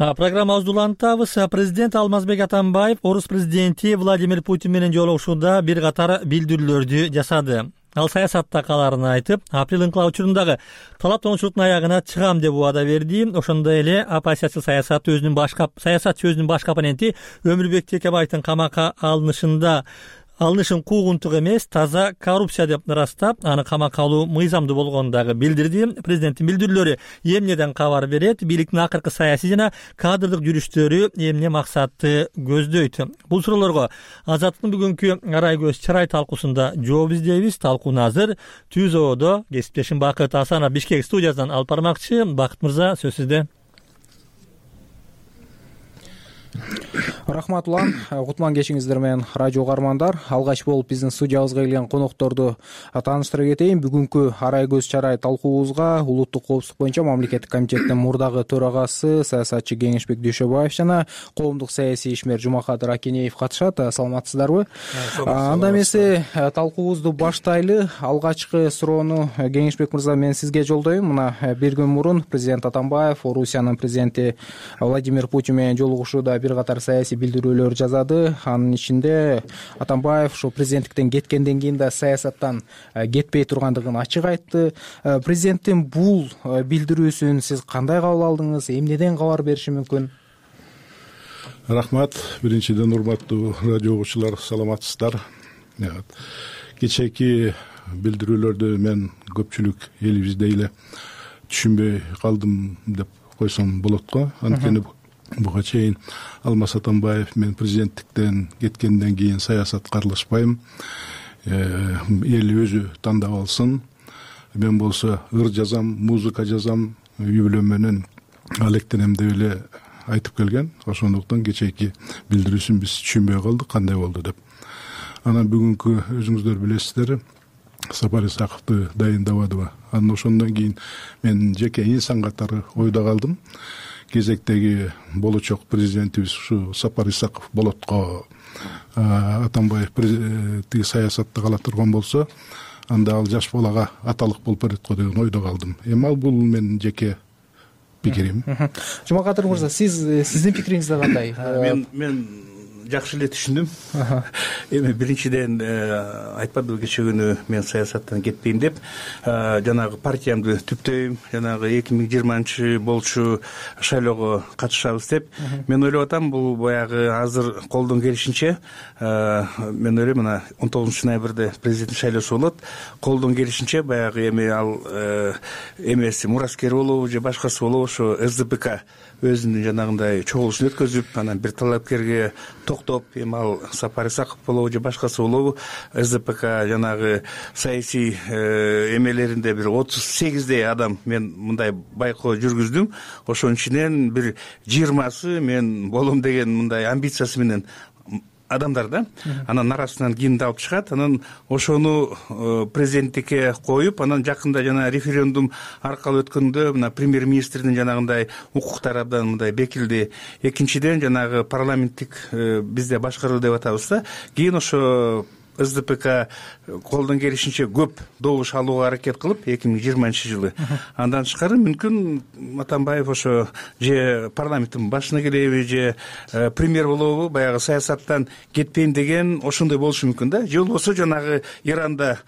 программабызды улантабыз президент алмазбек атамбаев орус президенти владимир путин менен жолугушууда бир катар билдирүүлөрдү жасады. Ал саясатта калаарын айтып апрель ыңкылаа дагы талап тончулуктун аягына чыгам деп убада берди. Ошондой эле оппозициячыл саясат өзүнүн баш саясатчы өзүнүн башкы оппоненти өмүрбек текебаевдин камакка алынышында алынышын куугунтук эмес таза коррупция деп ырастап аны камакка алуу мыйзамдуу болгонун дагы билдирди. Президенттин билдирүүлөрү эмнеден кабар берет бийликтин акыркы саясий жана кадрдык жүрүштөрү эмне максатты көздөйт? Бул суроолорго азаттыктын бүгүнкү арай көз чырай талкуусунда жооп издейбиз талкууну азыр түз ободо кесиптешим бакыт асанов бишкек студиясынан алып бармакчы. Бакыт мырза сөз сизде рахмат улан кутман кечиңиздер менен радио угармандар. Алгач болуп биздин студиябызга келген конокторду тааныштыра кетейин. Бүгүнкү арай көз чарай талкуубузга улуттук коопсуздук боюнча мамлекеттик комитеттин мурдагы төрагасы саясатчы кеңешбек дүйшөбаев жана коомдук саясий ишмер жумакадыр акенеев катышат. Саламатсыздарбы? Анда эмесе талкуубузду баштайлы алгачкы суроону кеңешбек мырза мен сизге жолдойм мына бир күн мурун президент атамбаев орусиянын президенти владимир путин менен жолугушууда бир катар саясий билдирүүлөр жасады анын ичинде атамбаев ушул президенттиктен кеткенден кийин да саясаттан э, кетпей тургандыгын ачык айтты. Э, президенттин бул э, билдирүүсүн сиз кандай кабыл алдыңыз? Эмнеден кабар бериши мүмкүн? Рахмат. Биринчиден урматтуу радио угуучулар саламатсыздар. Кечээки билдирүүлөрдү мен көпчүлүк элибиздей эле түшүнбөй калдым деп койсом болот го. Анткени буга чейин алмаз атамбаев мен президенттиктен кеткенден кийин саясатка аралашпайм э, эл өзү тандап алсын. Мен болсо ыр жазам музыка жазам үй бүлөм менен алектенем деп эле айтып келген. Ошондуктан кечээки билдирүүсүн биз түшүнбөй калдык кандай болду деп. Анан бүгүнкү өзүңүздөр билесиздер сапар исаковду дайындабадыбы анан ошондон кийин мен жеке инсан катары ойдо калдым кезектеги болочок президентибиз ушу сапар исаков болот го атамбаев тиги саясатта кала турган болсо анда ал жаш балага аталык болуп берет го деген ойдо калдым. Эми ал бул менин жеке пикирим жумакадыр мырза сиз сиздин пикириңиз кандай? Мен мен жакшы эле түшүндүм. Эми биринчиден э, айтпадыбы кечээ күнү мен саясаттан кетпейм деп э, жанагы партиямды түптөйм. Жанагы эки миң жыйырманчы болчу шайлоого катышабыз деп мен ойлоп атам бул баягы азыр колдон келишинче э, мен ойлойм мына он тогузунчу ноябрда президенттик шайлоосу болот. Колдон келишинче баягы эми ал эмеси мураскер болобу же башкасы болобу ошо сдпк өзүнүн жанагындай чогулушун өткөзүп анан бир талапкерге токтоп эми ал сапар исаков болобу же башкасы болобу сдпк жанагы саясий э, эмелеринде бир отуз сегиздей адам мен мындай байкоо жүргүздүм. Ошонун ичинен бир жыйырмасы мен болом деген мындай амбициясы менен адамдар да. Анан арасынан кимди алып чыгат. Анан ошону э, президенттикке коюп анан жакында жана референдум аркылуу өткөндө мына премьер министрдин жанагындай укуктары абдан мындай бекиди экинчиден жанагы парламенттик э, бизде башкаруу деп атабыз да. Кийин ошо сдпк колдон келишинче көп добуш алууга аракет кылып эки миң жыйырманчы жылы. Андан тышкары мүмкүн атамбаев ошо же парламенттин башына келеби же э, премьер болобу баягы саясаттан кетпейм деген ошондой болушу мүмкүн да. Же болбосо жанагы иранда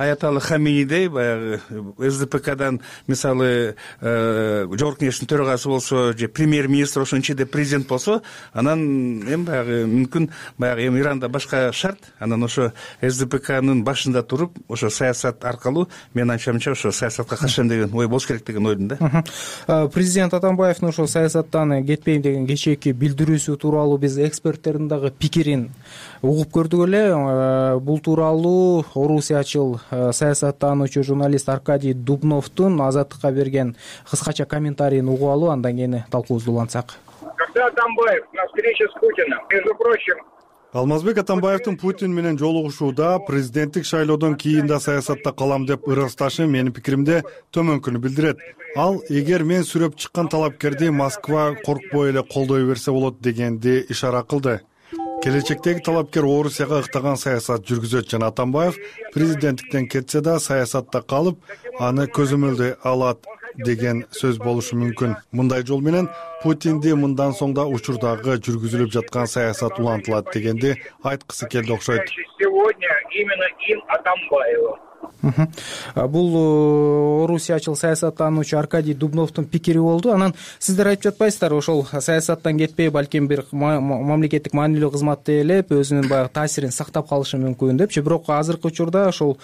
аяталы хаминидей баягы сдпкдан мисалы э, жогорку кеңештин төрагасы болсо же премьер министр ошонун ичинде президент болсо анан эми баягы мүмкүн баягы эми иранда башка шарт. Анан ошо сдпкнын башында туруп ошо саясат аркылуу менин оюмча ошо саясатка катышам деген ой болуш керек деген ойдун да. Э, президент атамбаевдин ошол саясаттан кетпейм деген кечээки билдирүүсү тууралуу биз эксперттердин дагы пикирин угуп көрдүк эле э, бул тууралуу орусиячыл э, саясаттануучу журналист аркадий дубновдун азаттыкка берген кыскача комментарийин угуп алып андан кийин талкуубузду улантсак. Когда атамбаев на встрече с путиным между прочим алмазбек атамбаевдин путин менен жолугушууда президенттик шайлоодон кийин да саясатта калам деп ырасташы менин пикиримде төмөнкүнү билдирет. Ал эгер мен сүрөп чыккан талапкерди москва коркпой эле колдой берсе болот дегенди ишара кылды келечектеги талапкер орусияга ыктаган саясат жүргүзөт жана атамбаев президенттиктен кетсе да саясатта калып аны көзөмөлдөй алат деген сөз болушу мүмкүн. Мындай жол менен путинди мындан соң да учурдагы жүргүзүлүп жаткан саясат улантылат дегенди айткысы келди окшойт. Сегодня именно им атамбаева бул э, орусиячыл саясаттануучу аркадий дубновдун пикири болду. Анан сиздер айтып жатпайсыздарбы ошол саясаттан кетпей балким бир мамлекеттик маанилүү кызматты ээлеп өзүнүн баягы таасирин сактап калышы мүмкүн депчи бирок азыркы учурда ошол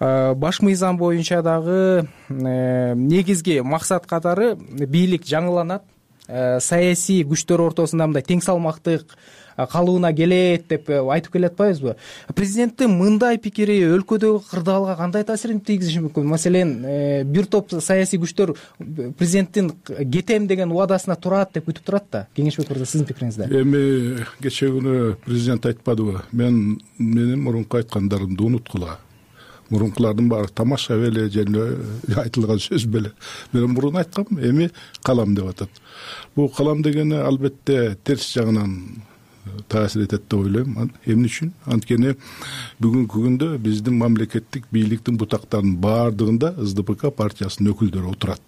э, баш мыйзам боюнча дагы э, негизги максат катары бийлик жаңыланат. Саясий күчтөр ортосунда мындай тең салмактык калыбына келет деп э, айтып келеатпайбызбы президенттин мындай пикири өлкөдөгү кырдаалга кандай таасирин тийгизиши мүмкүн? Маселен э, бир топ саясий күчтөр президенттин кетем деген убадасына турат деп күтүп турат да. Кеңешбек мырза сиздин пикириңизде. Эми кечээ күнү президент айтпадыбы. Мен менин мурунку айткандарымды унуткула мурункулардын баары тамаша беле эле айтылган сөз беле. Мен мурун айткам эми калам деп атат. Бул калам дегени албетте терс жагынан таасир этет деп ойлойм. Эмне үчүн? Анткени бүгүнкү күндө биздин мамлекеттик бийликтин бутактарынын баардыгында сдпк партиясынын өкүлдөрү отурат.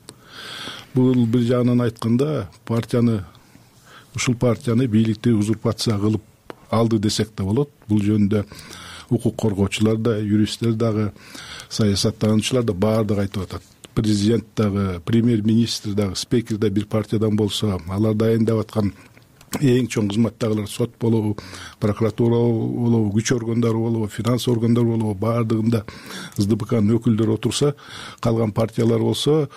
Бул бир жагынан айтканда партияны ушул партияны бийликти узурпация кылып алды десек да болот. Бул жөнүндө укук коргоочулар да юристтер дагы саясаттануучулар да баардыгы айтып атат. Президент дагы премьер министр дагы спикер да бир партиядан болсо алар дайындап аткан эң чоң кызматтагылар сот болобу прокуратура болобу күч органдары болобу финанс органдары болобу. Баардыгында сдпкнын өкүлдөрү отурса калган партиялар болсо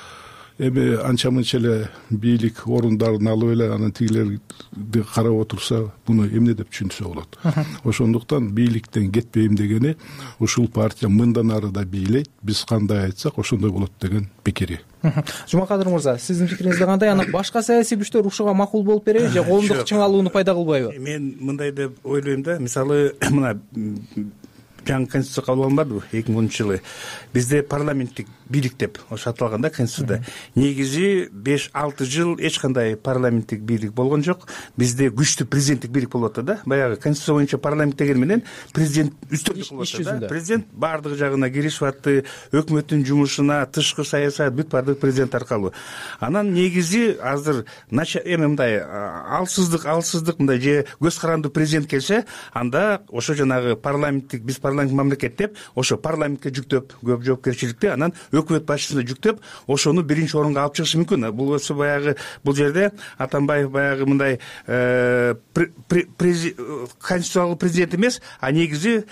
эми анча мынча эле бийлик орундарын алып эле анан тигилерди карап отурса муну эмне деп түшүнсө болот? Ошондуктан бийликтен кетпейм дегени ушул партия мындан ары да бийлейт биз кандай айтсак ошондой болот деген пикири. Жумакадыр мырза сиздин пикириңизде кандай? Анан башка саясий күчтөр ушуга макул болуп береби же коомдук чыңалууну пайда кылбайбы? Мен мындай деп ойлойм да мисалы мына жаңы конституция кабыл алынбадыбы эки миң онунчу жылы? Бизде парламенттик бийлик деп ошо аталган да конституцияда негизи беш алты жыл эч кандай парламенттик бийлик болгон жок. Бизде күчтүү президенттик бийлик болуп атат да. Баягы конституция боюнча парламент деген менен президент үстөмдүк кылып атат иш жүзүндө. Президент баардык жагына киришип атты өкмөттүн жумушуна тышкы саясат бүт баардыгы президент аркылуу анан негизи азыр эми мындай алсыздык алсыздык мындай же көз карандуу президент келсе анда ошо жанагы парламенттик биз парламент мамлекет деп ошо парламентке жүктөп көп жоопкерчиликти анан өкмөт башчысына жүктөп ошону биринчи орунга алып чыгышы мүмкүн. Бул болсо баягы бул жерде атамбаев баягы мындай э, конституциялык президент эмес а негизи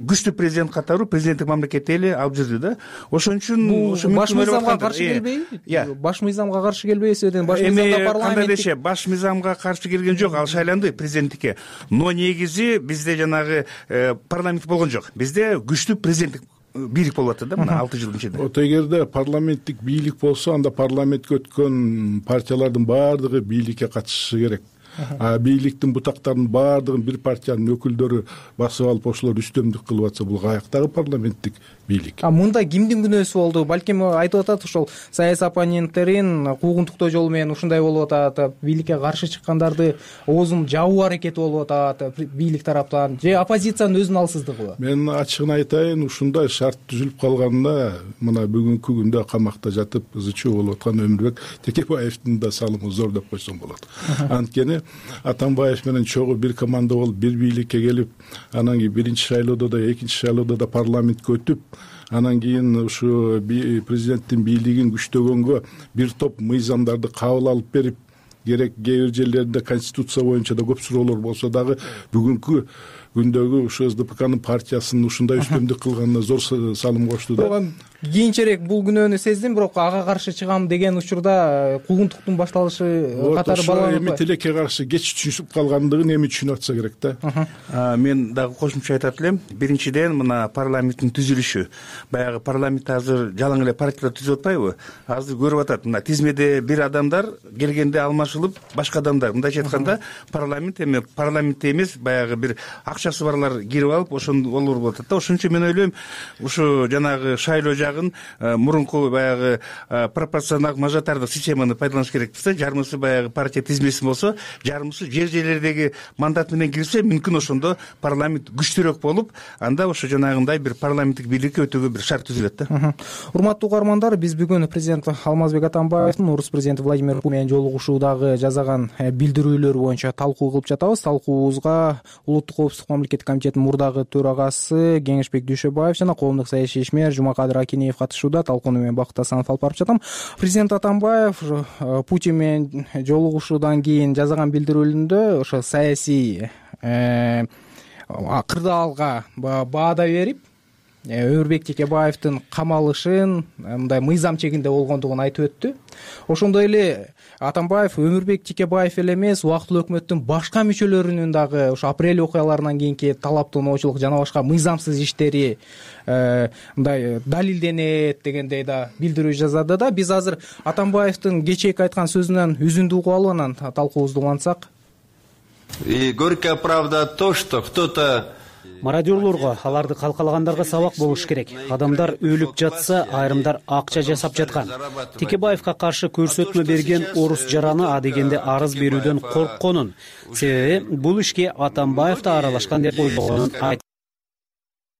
күчтүү президент катары президенттик мамлекетти эле алып жүрдү да. Ошон үчүн бул баш мыйзамга каршы келбейби баш мыйзамга каршы келбейби себеби баш мыйзамда кандай деши баш мыйзамга каршы келген жок ал шайланды президенттикке. Но негизи бизде жанагы э, парламент болгон жок. Бизде күчтүү президенттик бийлик болуп атат да мына алты жылдын ичинде? Вот эгерде парламенттик бийлик болсо анда парламентке өткөн партиялардын баардыгы бийликке катышышы керек. А бийликтин бутактарынын баардыгын бир партиянын өкүлдөрү басып алып ошолор үстөмдүк кылып атса бул каяктагы парламенттик бийлик. А мында кимдин күнөөсү болду? Балким айтып атат ошол саясий оппоненттерин куугунтуктоо жолу менен ушундай болуп атат бийликке каршы чыккандарды оозун жабуу аракети болуп атат бийлик тараптан. Же оппозициянын өзүнүн алсыздыгыбы мен ачыгын айтайын ушундай шарт түзүлүп калганына мына бүгүнкү күндө камакта жатып ызы чуу болуп аткан өмүрбек текебаевдин да салымы зор деп койсом болот. Анткени атамбаев менен чогуу бир команда болуп бир бийликке келип анан кийин биринчи шайлоодо да экинчи шайлоодо да парламентке өтүп анан кийин ушу президенттин бийлигин күчтөгөнгө бир топ мыйзамдарды кабыл алып берип керек кээ бир жерлеринде конституция боюнча да көп суроолор болсо дагы бүгүнкү күндөгү ушу сдпкнын партиясын ушундай үстөмдүк кылганына зор салым кошту да. Кийинчерээк бул күнөөнү сездим бирок ага каршы чыгам деген учурда э, куугунтуктун башталышы катары ошо эми тилекке каршы кеч түшүнүп калгандыгын эми түшүнүп атса керек да. Мен дагы кошумча айтат элем. Биринчиден мына парламенттин түзүлүшү. Баягы парламентти азыр жалаң эле партиялар түзүп атпайбы? Азыр көрүп атат. Мына тизмеде бир адамдар келгенде алмашылып башка адамдар мындайча айтканда парламент эми парламентте эмес баягы бир ак акчасы барлар кирип алып ошон олор болуп атат да. Ошон үчүн мен ойлойм ушу жанагы шайлоо жагын мурунку баягы пропорционалдык мажоритардык системаны пайдаланыш керекпиз да. Жарымысы баягы партия тизмеси болсо жарымысы жер жерлердеги мандат менен кирсе мүмкүн ошондо парламент күчтүүрөөк болуп анда ошо жанагындай бир парламенттик бийликке өтүүгө бир шарт түзүлөт да. Урматтуу угармандар биз бүгүн президент алмазбек атамбаевдин орус президенти владимир путин менен жолугушуудагы жасаган э, билдирүүлөр боюнча талкуу кылып жатабыз. Талкуубузга улуттук коопсуздук мамлекеттик комитетинин мурдагы төрагасы кеңешбек дүйшөбаев жана коомдук саясий ишмер жумакадыр акинеев катышууда талкууну мен бакыт асанов алып барып жатам. Президент атамбаев э, путин менен жолугушуудан кийин жасаган билдирүүлүндө ошо саясий э, кырдаалга баада берип өмүрбек текебаевдин камалышын мындай мыйзам чегинде болгондугун айтып өттү. Ошондой эле атамбаев өмүрбек текебаев эле эмес убактылуу өкмөттүн башка мүчөлөрүнүн дагы ошо апрель окуяларынан кийинки талаптооочулук жана башка мыйзамсыз иштери э, мындай далилденет дегендей да билдирүү жасады да. Биз азыр атамбаевдин кечээки айткан сөзүнөн үзүндү угуп алып анан талкуубузду улантсак. И горькая правда то что кто то мародерлорго аларды калкалагандарга сабак болуш керек. Адамдар өлүп жатса айрымдар акча жасап жаткан. Текебаевка каршы көрсөтмө берген орус жараны адегенде арыз берүүдөн коркконун. Себеби бул ишке атамбаев да аралашкан деп ойлогонун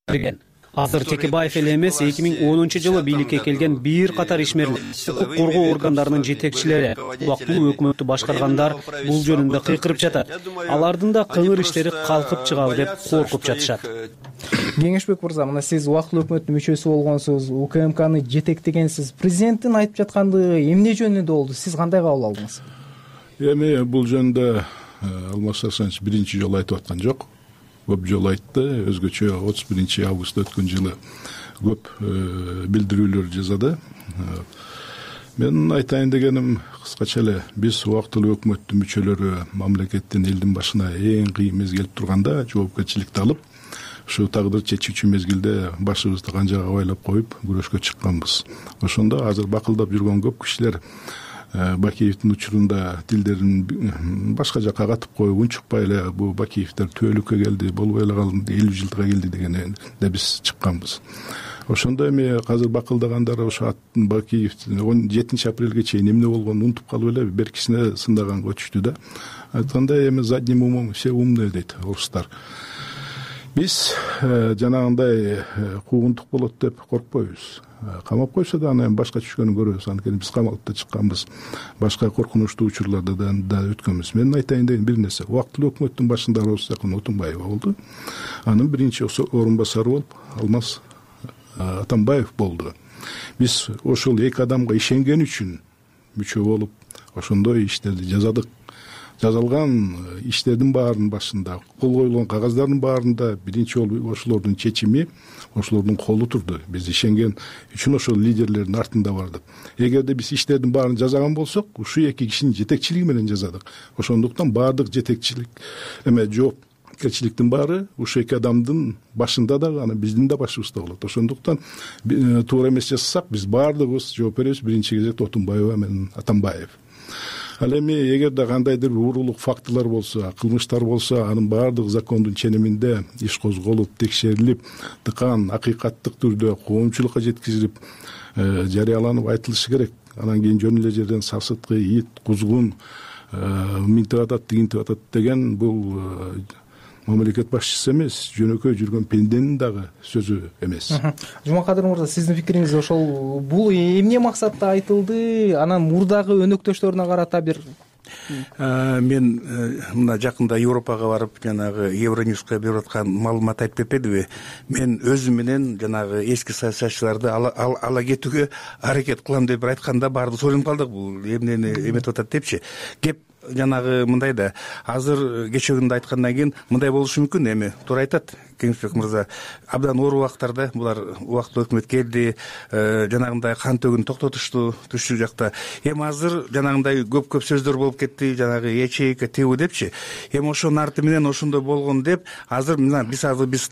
берген азыр текебаев эле эмес эки миң онунчу жылы бийликке келген бир катар ишмерлер укук коргоо органдарынын жетекчилери убактылуу өкмөттү башкаргандар бул жөнүндө кыйкырып жатат. Алардын да кыңыр иштери калкып чыгабы деп коркуп жатышат. Кеңешбек мырза мына сиз убактылуу өкмөттүн мүчөсү болгонсуз укмкны жетектегенсиз президенттин айтып жаткандыгы эмне жөнүндө болду? Сиз кандай кабыл алдыңыз? Эми бул жөнүндө э, алмаз асанович биринчи жолу айтып аткан жок көп жолу айтты. Өзгөчө отуз биринчи августта өткөн жылы көп э, билдирүүлөр жасады э, менин айтайын дегеним кыскача эле биз убактылуу өкмөттүн мүчөлөрү мамлекеттин элдин башына эң кыйын мезгил турганда жоопкерчиликти алып ушул тагдыр чечүүчү мезгилде башыбызды канжага байлап коюп күрөшкө чыкканбыз. Ошондо азыр бакылдап жүргөн көп кишилер бакиевдин учурунда тилдерин башка жака катып коюп унчукпай эле бул бакиевдер түбөлүккө келди болбой эле калды элүү жылдыкка келди дегенде биз чыкканбыз. Ошондо эми азыр бакылдагандар ошо бакиев он жетинчи апрелге чейин эмне болгонун унутуп калып эле беркисине сындаганга өтүштү да. Айткандай эми задним умом все умные дейт орустар биз э, жанагындай э, куугунтук болот деп коркпойбуз. Камап койсо да анан эми башка түшкөнүн көрөбүз. Анткени биз камалып да чыкканбыз. Башка коркунучтуу учурлардан да өткөнбүз. Менин айтайын дегеним бир нерсе. Убактылуу өкмөттүн башында росзакын отунбаева болду. Анын биринчи орун басары болуп алмаз атамбаев болду. Биз ошол эки адамга ишенген үчүн мүчө болуп ошондой иштерди жасадык жасалган э, иштердин баарынын башында кол коюлган кагаздардын баарында биринчи болуп ошолордун чечими ошолордун колу турду. Биз ишенген үчүн ошол лидерлердин артында бардык. Эгерде биз иштердин баарын жасаган болсок ушул эки кишинин жетекчилиги менен жасадык ошондуктан баардык жетекчилик эме жоопкерчиликтин баары ушул эки адамдын башында дагы анан биздин да башыбызда болот. Ошондуктан э, туура эмес жасасак биз баардыгыбыз жооп беребиз. Биринчи кезекте отунбаева менен атамбаев ал эми эгерде кандайдыр уурулук фактылар болсо кылмыштар болсо анын баардыгы закондун ченеминде иш козголуп текшерилип тыкан акыйкаттык түрдө коомчулукка жеткизилип э, жарыяланып айтылышы керек. Анан кийин жөн эле жерден сасыткы ит кузгун э, минтип атат тигинтип атат деген бул э, мамлекет башчысы эмес жөнөкөй жүргөн пенденин дагы сөзү эмес. Жумакадыр мырза сиздин пикириңиз ошол бул эмне максатта айтылды? Анан мурдагы өнөктөштөрүнө карата бир. Мен э, мына жакында европага барып жанагы евроньюска берип аткан маалымат айтып кетпедиби? Мен өзүм менен жанагы эски саясатчыларды ала кетүүгө аракет кылам деп айтканда баарыбыз ойлонуп калдык бул эмнени эметип атат депчи. Кеп жанагы мындай да. Азыр кечээ күндө айткандан кийин мындай болушу мүмкүн эми. Туура айтат кеңешбек мырза. Абдан оор убактарда булар убактылуу өкмөт келди э, жанагындай кан төгүүнү токтотушту түштүк жакта. Эми азыр жанагындай көп көп сөздөр болуп кетти жанагы ячейка тигүү депчи. Эми ошонун арты менен ошондой болгон деп азыр мына биз азыр биз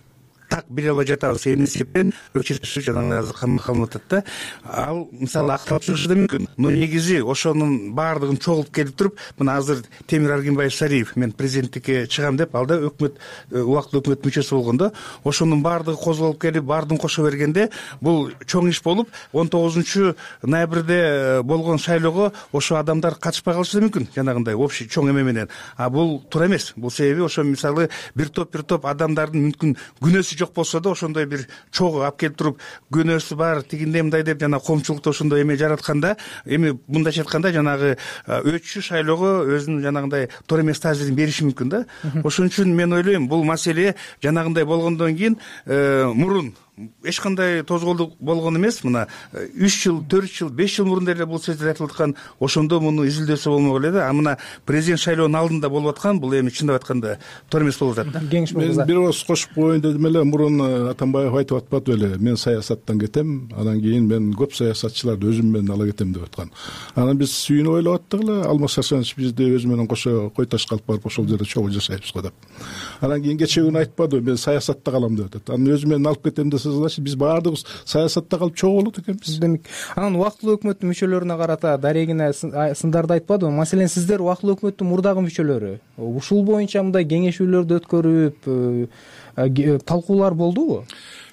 так бере албай жатабыз. Эмне себептен жанагы азыр калынып атат да. Ал мисалы акталып чыгышы да мүмкүн. Но негизи ошонун баардыгын чогултуп келип туруп мына азыр темир аргенбаев шариев мен президенттикке чыгам деп ал да өкмөт э, убактылуу өкмөт мүчөсү болгон да ошонун баардыгы козголуп келип баардыгын кошо бергенде бул чоң иш болуп он тогузунчу ноябрде э, болгон шайлоого ошо адамдар катышпай калышы да мүмкүн. Жанагындай общий чоң эме менен. А бул туура эмес. Бул себеби ошо мисалы бир топ бир топ адамдардын мүмкүн күнөөсү жок болсо да ошондой бир чогуу алып келип туруп күнөөсү бар тигиндей мындай деп жанаг коомчулукта ошондой эме жаратканда эми мындайча айтканда жанагы өтчү шайлоого өзүнүн жанагындай туура эмес таасирин бериши мүмкүн да. Ошон үчүн мен ойлойм бул маселе жанагындай болгондон кийин э, мурун эч кандай тозголду болгон эмес. Мына э, үч жыл төрт жыл беш жыл мурун деле бул сөздөр айтылып аткан ошондо муну изилдөөсө болмок эле да. А мына президент шайлоонун алдында болуп аткан бул эми чындап айтканда туура эмес болуп атат да. Кеңеш мырза мен бир ооз кошуп коеюн дедим эле мурун э, атамбаев айтып атпады беле мен саясаттан кетем анан кийин мен көп саясатчыларды өзүм менен ала кетем деп аткан. Анан биз сүйүнүп ойлоп аттык эле алмаз асанович бизди өзү менен кошо кой ташка алып барып ошол жерде чогуу жашайбыз го деп. Анан кийин кечээ күнү айтпадыбы мен саясатта калам деп атат. Анан өзү менен алып кетем десе значит биз баардыгыбыз саясатта калып чогуу болот экенбиз. Демек анан убактылуу өкмөттүн мүчөлөрүнө карата дарегине сындарды айтпадыбы? Маселен сиздер убактылуу өкмөттүн мурдагы мүчөлөрү ушул боюнча мындай кеңешүүлөрдү өткөрүп э, э, талкуулар болдубу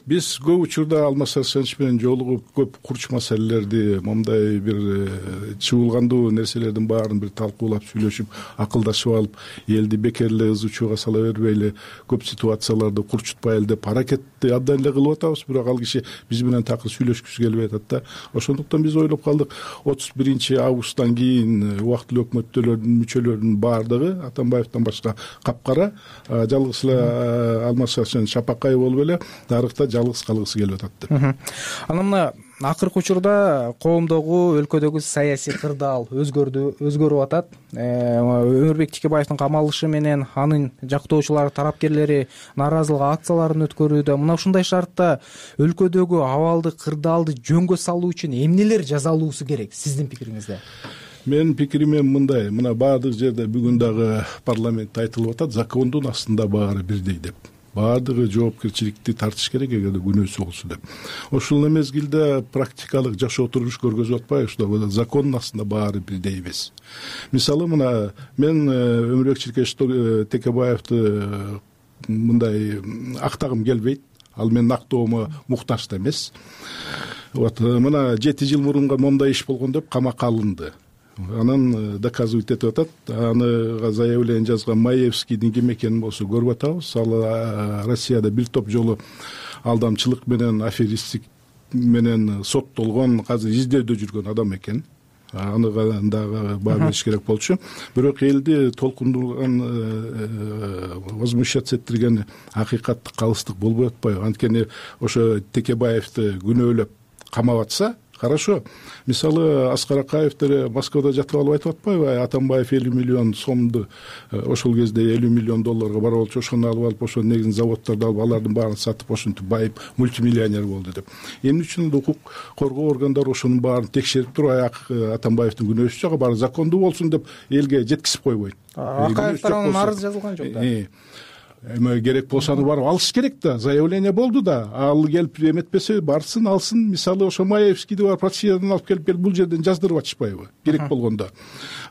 биз көп учурда алмаз арсенович менен жолугуп көп курч маселелерди моундай бир э, чуулгандуу нерселердин баарын бир талкуулап сүйлөшүп акылдашып алып элди бекер эле ызы чууга сала бербейли көп ситуацияларды курчутпайлы деп аракетти абдан эле кылып атабыз. Бирок ал киши биз менен такыр сүйлөшкүсү келбей атат да. Ошондуктан биз ойлоп калдык отуз биринчи августтан кийин э, убактылуу өкмөттөлөрдүн мүчөлөрүнүн баардыгы атамбаевден башка капкара жалгыз эле алмаз арсенович шапакай болуп эле нарыкта жалгыз калгысы келип атат деп. Анан мына акыркы учурда коомдогу өлкөдөгү саясий кырдаал өзгөрдү өзгөрүп атат. Э, өмүрбек текебаевдин камалышы менен анын жактоочулары тарапкерлери нааразылык акцияларын өткөрүүдө. Мына ушундай шартта өлкөдөгү абалды кырдаалды жөнгө салуу үчүн эмнелер жасалуусу керек сиздин пикириңизде? Менин пикирим эми мындай. Мына баардык жерде бүгүн дагы парламентте айтылып атат закондун астында баары бирдей деп баардыгы жоопкерчиликти тартыш керек эгерде күнөөсү болсо деп. Ошол эле мезгилде практикалык жашоо турмуш көргөзүп атпайбы что закондун астында баары бирдей эмес мисалы мына мен э, өмүрбек чиркеш э, текебаевди э, мындай актагым келбейт. Ал менин актоомо муктаж да эмес. Вот мына жети жыл мурун моундай иш болгон деп камакка алынды анан э, доказывать этип атат. Аныга заявление жазган маевскийдин ким экенин болсо көрүп атабыз. Ал россияда бир топ жолу алдамчылык менен аферисттик менен соттолгон азыр издөөдө жүргөн адам экен. Анга дагы баа бериш керек болчу. Бирок элди толкундурган э, э, возмущаться эттирген акыйкаттык калыстык болбой атпайбы. Анткени ошо текебаевди күнөөлөп камап атса хорошо. Мисалы аскар акаев деле москвада жатып алып айтып атпайбы атамбаев элүү миллион сомду э, ошол кезде элүү миллион долларга бар болчу ошону алып алып ошо негизин заводдорду алып алардын баарын сатып ошентип байып мультимиллионер болду деп. Эмне үчүн укук коргоо органдары ошонун баарын текшерип туруп аяк э, атамбаевдин күнөөсү жок баары закондуу болсун деп элге жеткизип койбойт. Акаев тарабынан арыз жазылган жок да эме керек болсо аны барып алыш керек да заявление болду да. Ал келип эметпесе барсын алсын. Мисалы ошо маевскийди барып россиядан алып келип келип бул жерден жаздырып атышпайбы керек болгондо.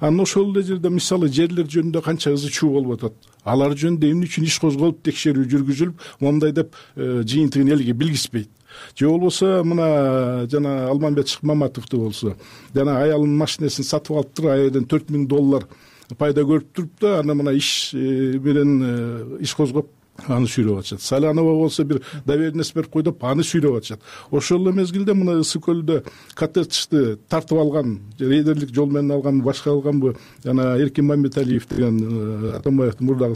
Анан ошол эле жерде мисалы жерлер жөнүндө канча ызы чуу болуп атат. Алар жөнүндө эмне үчүн иш козголуп текшерүү жүргүзүлүп моундай деп э, жыйынтыгын элге билгизбейт. Же болбосо мына жана алмамбет шыкмаматовду болсо жана аялынын машинесин сатып алыптыр ал жерден төрт миң доллар пайда көрүп туруп да анан мына иш э, менен э, иш козгоп аны сүйрөп атышат. Салянова болсо бир доверенность берип кой деп аны сүйрөп атышат. Ошол эле мезгилде мына ысык көлдө коттеджди тартып алган рейдерлик жол менен алганбы башка алганбы? Жана эркин мамбеталиев деген э, атамбаевдин мурдагы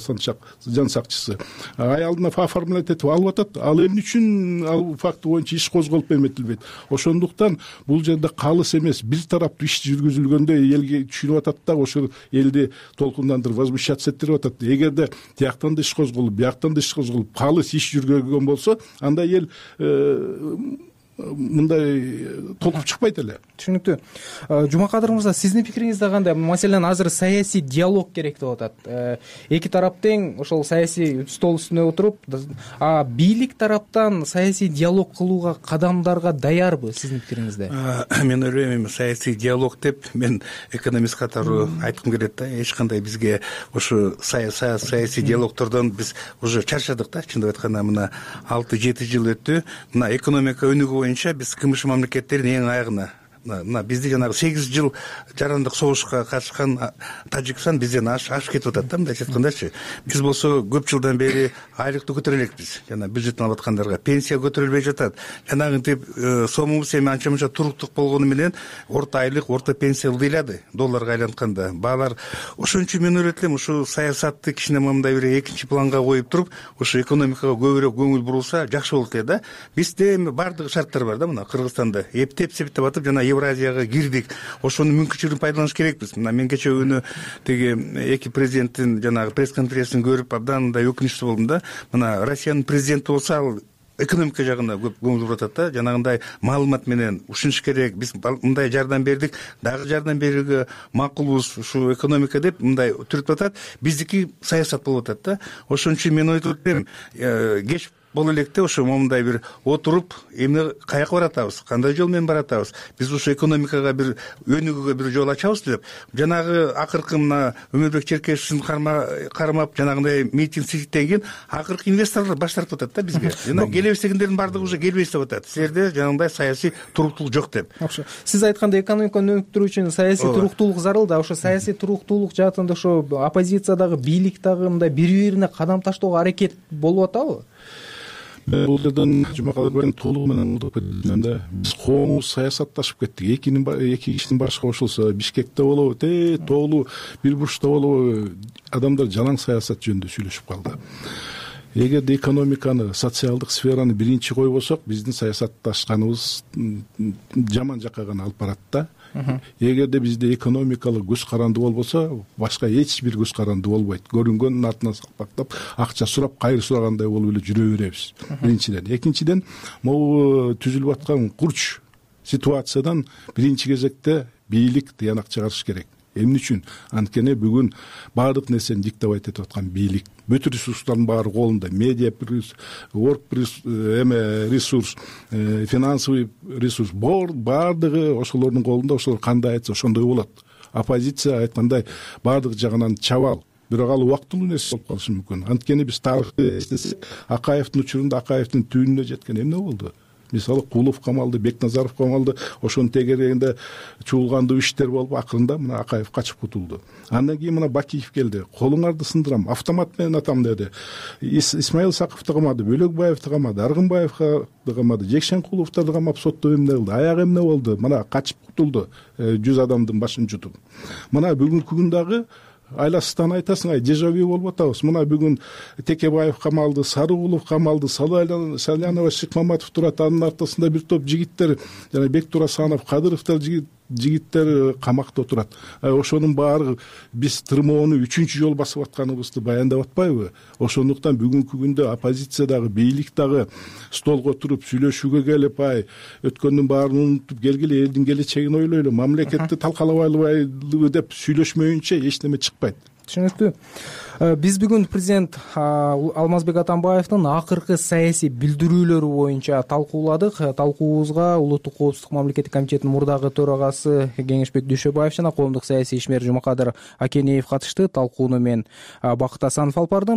жан сакчысы. Аялына оформлять этип алып атат. Ал эмне үчүн ал факты боюнча иш козголуп эметилбейт? Ошондуктан бул жерде калыс эмес бир тараптуу иш жүргүзүлгөндө элге түшүнүп атат да ошол элди толкундандырып возмущаться эттирип атат. Эгерде тияктан да иш козголуп бияктан иш козголуп калыс иш жүргүзүлгөн болсо анда эл э, мындай толук чыкпайт эле. Түшүнүктүү. Жумакадыр мырза сиздин пикириңизде кандай? Маселен азыр саясий диалог керек деп атат. Эки тарап тең ошол саясий стол үстүнө отуруп а бийлик тараптан саясий диалог кылууга кадамдарга даярбы сиздин пикириңизде? Мен ойлойм саясий диалог деп мен экономист катары айткым келет да эч кандай бизге ушу саясий диалогтордон биз уже чарчадык да чындап айтканда мына алты жети жыл өттү. Мына экономика өнүгүү боюнча биз кмш мамлекеттеринин эң аягына мына бизди жанагы сегиз жыл жарандык согушка катышкан тажикстан бизден ашып кетип атат да мындайча айткандачы биз болсо көп жылдан бери айлыкты көтөрө элекпиз жана бюджеттен алып аткандарга пенсия көтөрүлбөй жатат. Жанагынтип э, сомубуз эми анча мынча туруктук болгону менен орто айлык орто пенсия ылдыйлады долларга айлантканда. Баалар ошон үчүн мен ойлойт элем ушул саясатты кичине мындай бир экинчи планга коюп туруп ушу экономикага көбүрөөк көңүл бурулса жакшы болот эле да. Бизде эми баардыгы шарттар бар да мына кыргызстанда. Эптеп септеп атып жана евразияга кирдик. Ошонун мүмкүнчүлүгүн пайдаланыш керекпиз. Мына мен кечээ күнү тиги эки президенттин жанагы пресс конференциясын көрүп абдан мындай өкүнүчтүү болдум да мына россиянын президенти болсо ал экономика жагына көп көңүл буруп атат да жанагындай маалымат менен ушинтиш керек. Биз мындай жардам бердик дагы жардам берүүгө макулбуз ушул экономика деп мындай түртүп атат. Биздики саясат болуп атат да. Ошон үчүн мен элем э, кеч боло электе ошо момундай бир отуруп эмне каяка баратабыз? Кандай жол менен баратабыз? Биз ушу экономикага бир өнүгүүгө бир жол ачабызбы деп жанагы акыркы мына өмүрбек черкешовичтин кармап жанагындай митинг сыйтиктен кийин акыркы инвесторлор баш тартып атат да бизге. Жана келебиз дегендердин баардыгы уже келбейбиз деп атат. Силерде жанагындай саясий туруктуулук жок деп. Сиз айткандай экономиканы өнүктүрүү үчүн саясий туруктуулук зарыл да ошо саясий туруктуулук жаатында ошо оппозиция дагы бийлик дагы мындай бири бирине кадам таштоого аракет болуп атабы бул жерден жумакадыр толугу менен колдоп кетем да. Биз коомубуз саясатташып кеттик. Экинин эки кишинин башы кошулса бишкекте болобу тээ тоолуу бир бурчта болобу адамдар жалаң саясат жөнүндө сүйлөшүп калды. Эгерде экономиканы социалдык сфераны биринчи койбосок биздин саясатташканыбыз жаман жакка гана алып барат да эгерде бизде экономикалык көз каранды болбосо башка эч бир көз каранды болбойт. Көрүнгөндүн артынан салпактап акча сурап кайыр сурагандай болуп эле жүрө беребиз. Биринчиден. Экинчиден могу түзүлүп аткан курч ситуациядан биринчи кезекте бийлик тыянак чыгарыш керек эмне үчүн? Анткени бүгүн баардык нерсени диктовать этип аткан бийлик. Бүт ресурстардын баары колунда. Медиа орг э, эме ресурс э, финансовый ресурс баардыгы ошолордун колунда. Ошолор кандай айтса ошондой болот. Оппозиция айткандай баардык жагынан чабал. Бирок ал убактылуу нерсе болуп калышы мүмкүн. Анткени биз тарыхты эстесек акаевдин учурунда акаевдин түбүнүнө жеткен эмне болду мисалы кулов камалды бекназаров камалды ошонун тегерегинде чуулгандуу иштер болуп акырында мына акаев качып кутулду. Андан кийин мына бакиев келди. Колуңарды сындырам автомат менен атам деди. Исмаил саковду камады бөлөкбаевди камады аргынбаевди камады жекшенкуловдорду камап соттоп эмне кылды аягы эмне болду мына качып кутулду э, жүз адамдын башын жутуп. Мына бүгүнкү күн дагы айласыздан айтасың ай дежавю болуп атабыз. Мына бүгүн текебаев камалды сарыгулов камалды салянова шыкмаматов турат анын артасында бир топ жигиттер жана бектур асанов кадыровдор жигиттер камакта отурат. Ошонун баары биз тырмоону үчүнчү жолу басып атканыбызды баяндап атпайбы. Ошондуктан бүгүнкү күндө оппозиция дагы бийлик дагы столго туруп сүйлөшүүгө келип ай өткөндүн баарын унутуп келгиле элдин келечегин ойлойлу мамлекетти талкалабайлыбы деп сүйлөшмөйүнчө эч неме чыкпайт түшүнүктүү. Э, биз бүгүн президент алмазбек атамбаевдин акыркы саясий билдирүүлөрү боюнча талкууладык. Э, талкуубузга улуттук коопсуздук мамлекеттик комитетинин мурдагы төрагасы кеңешбек дүйшөбаев жана коомдук саясий ишмер жумакадыр акенеев катышты. Талкууну мен бакыт асанов алып бардым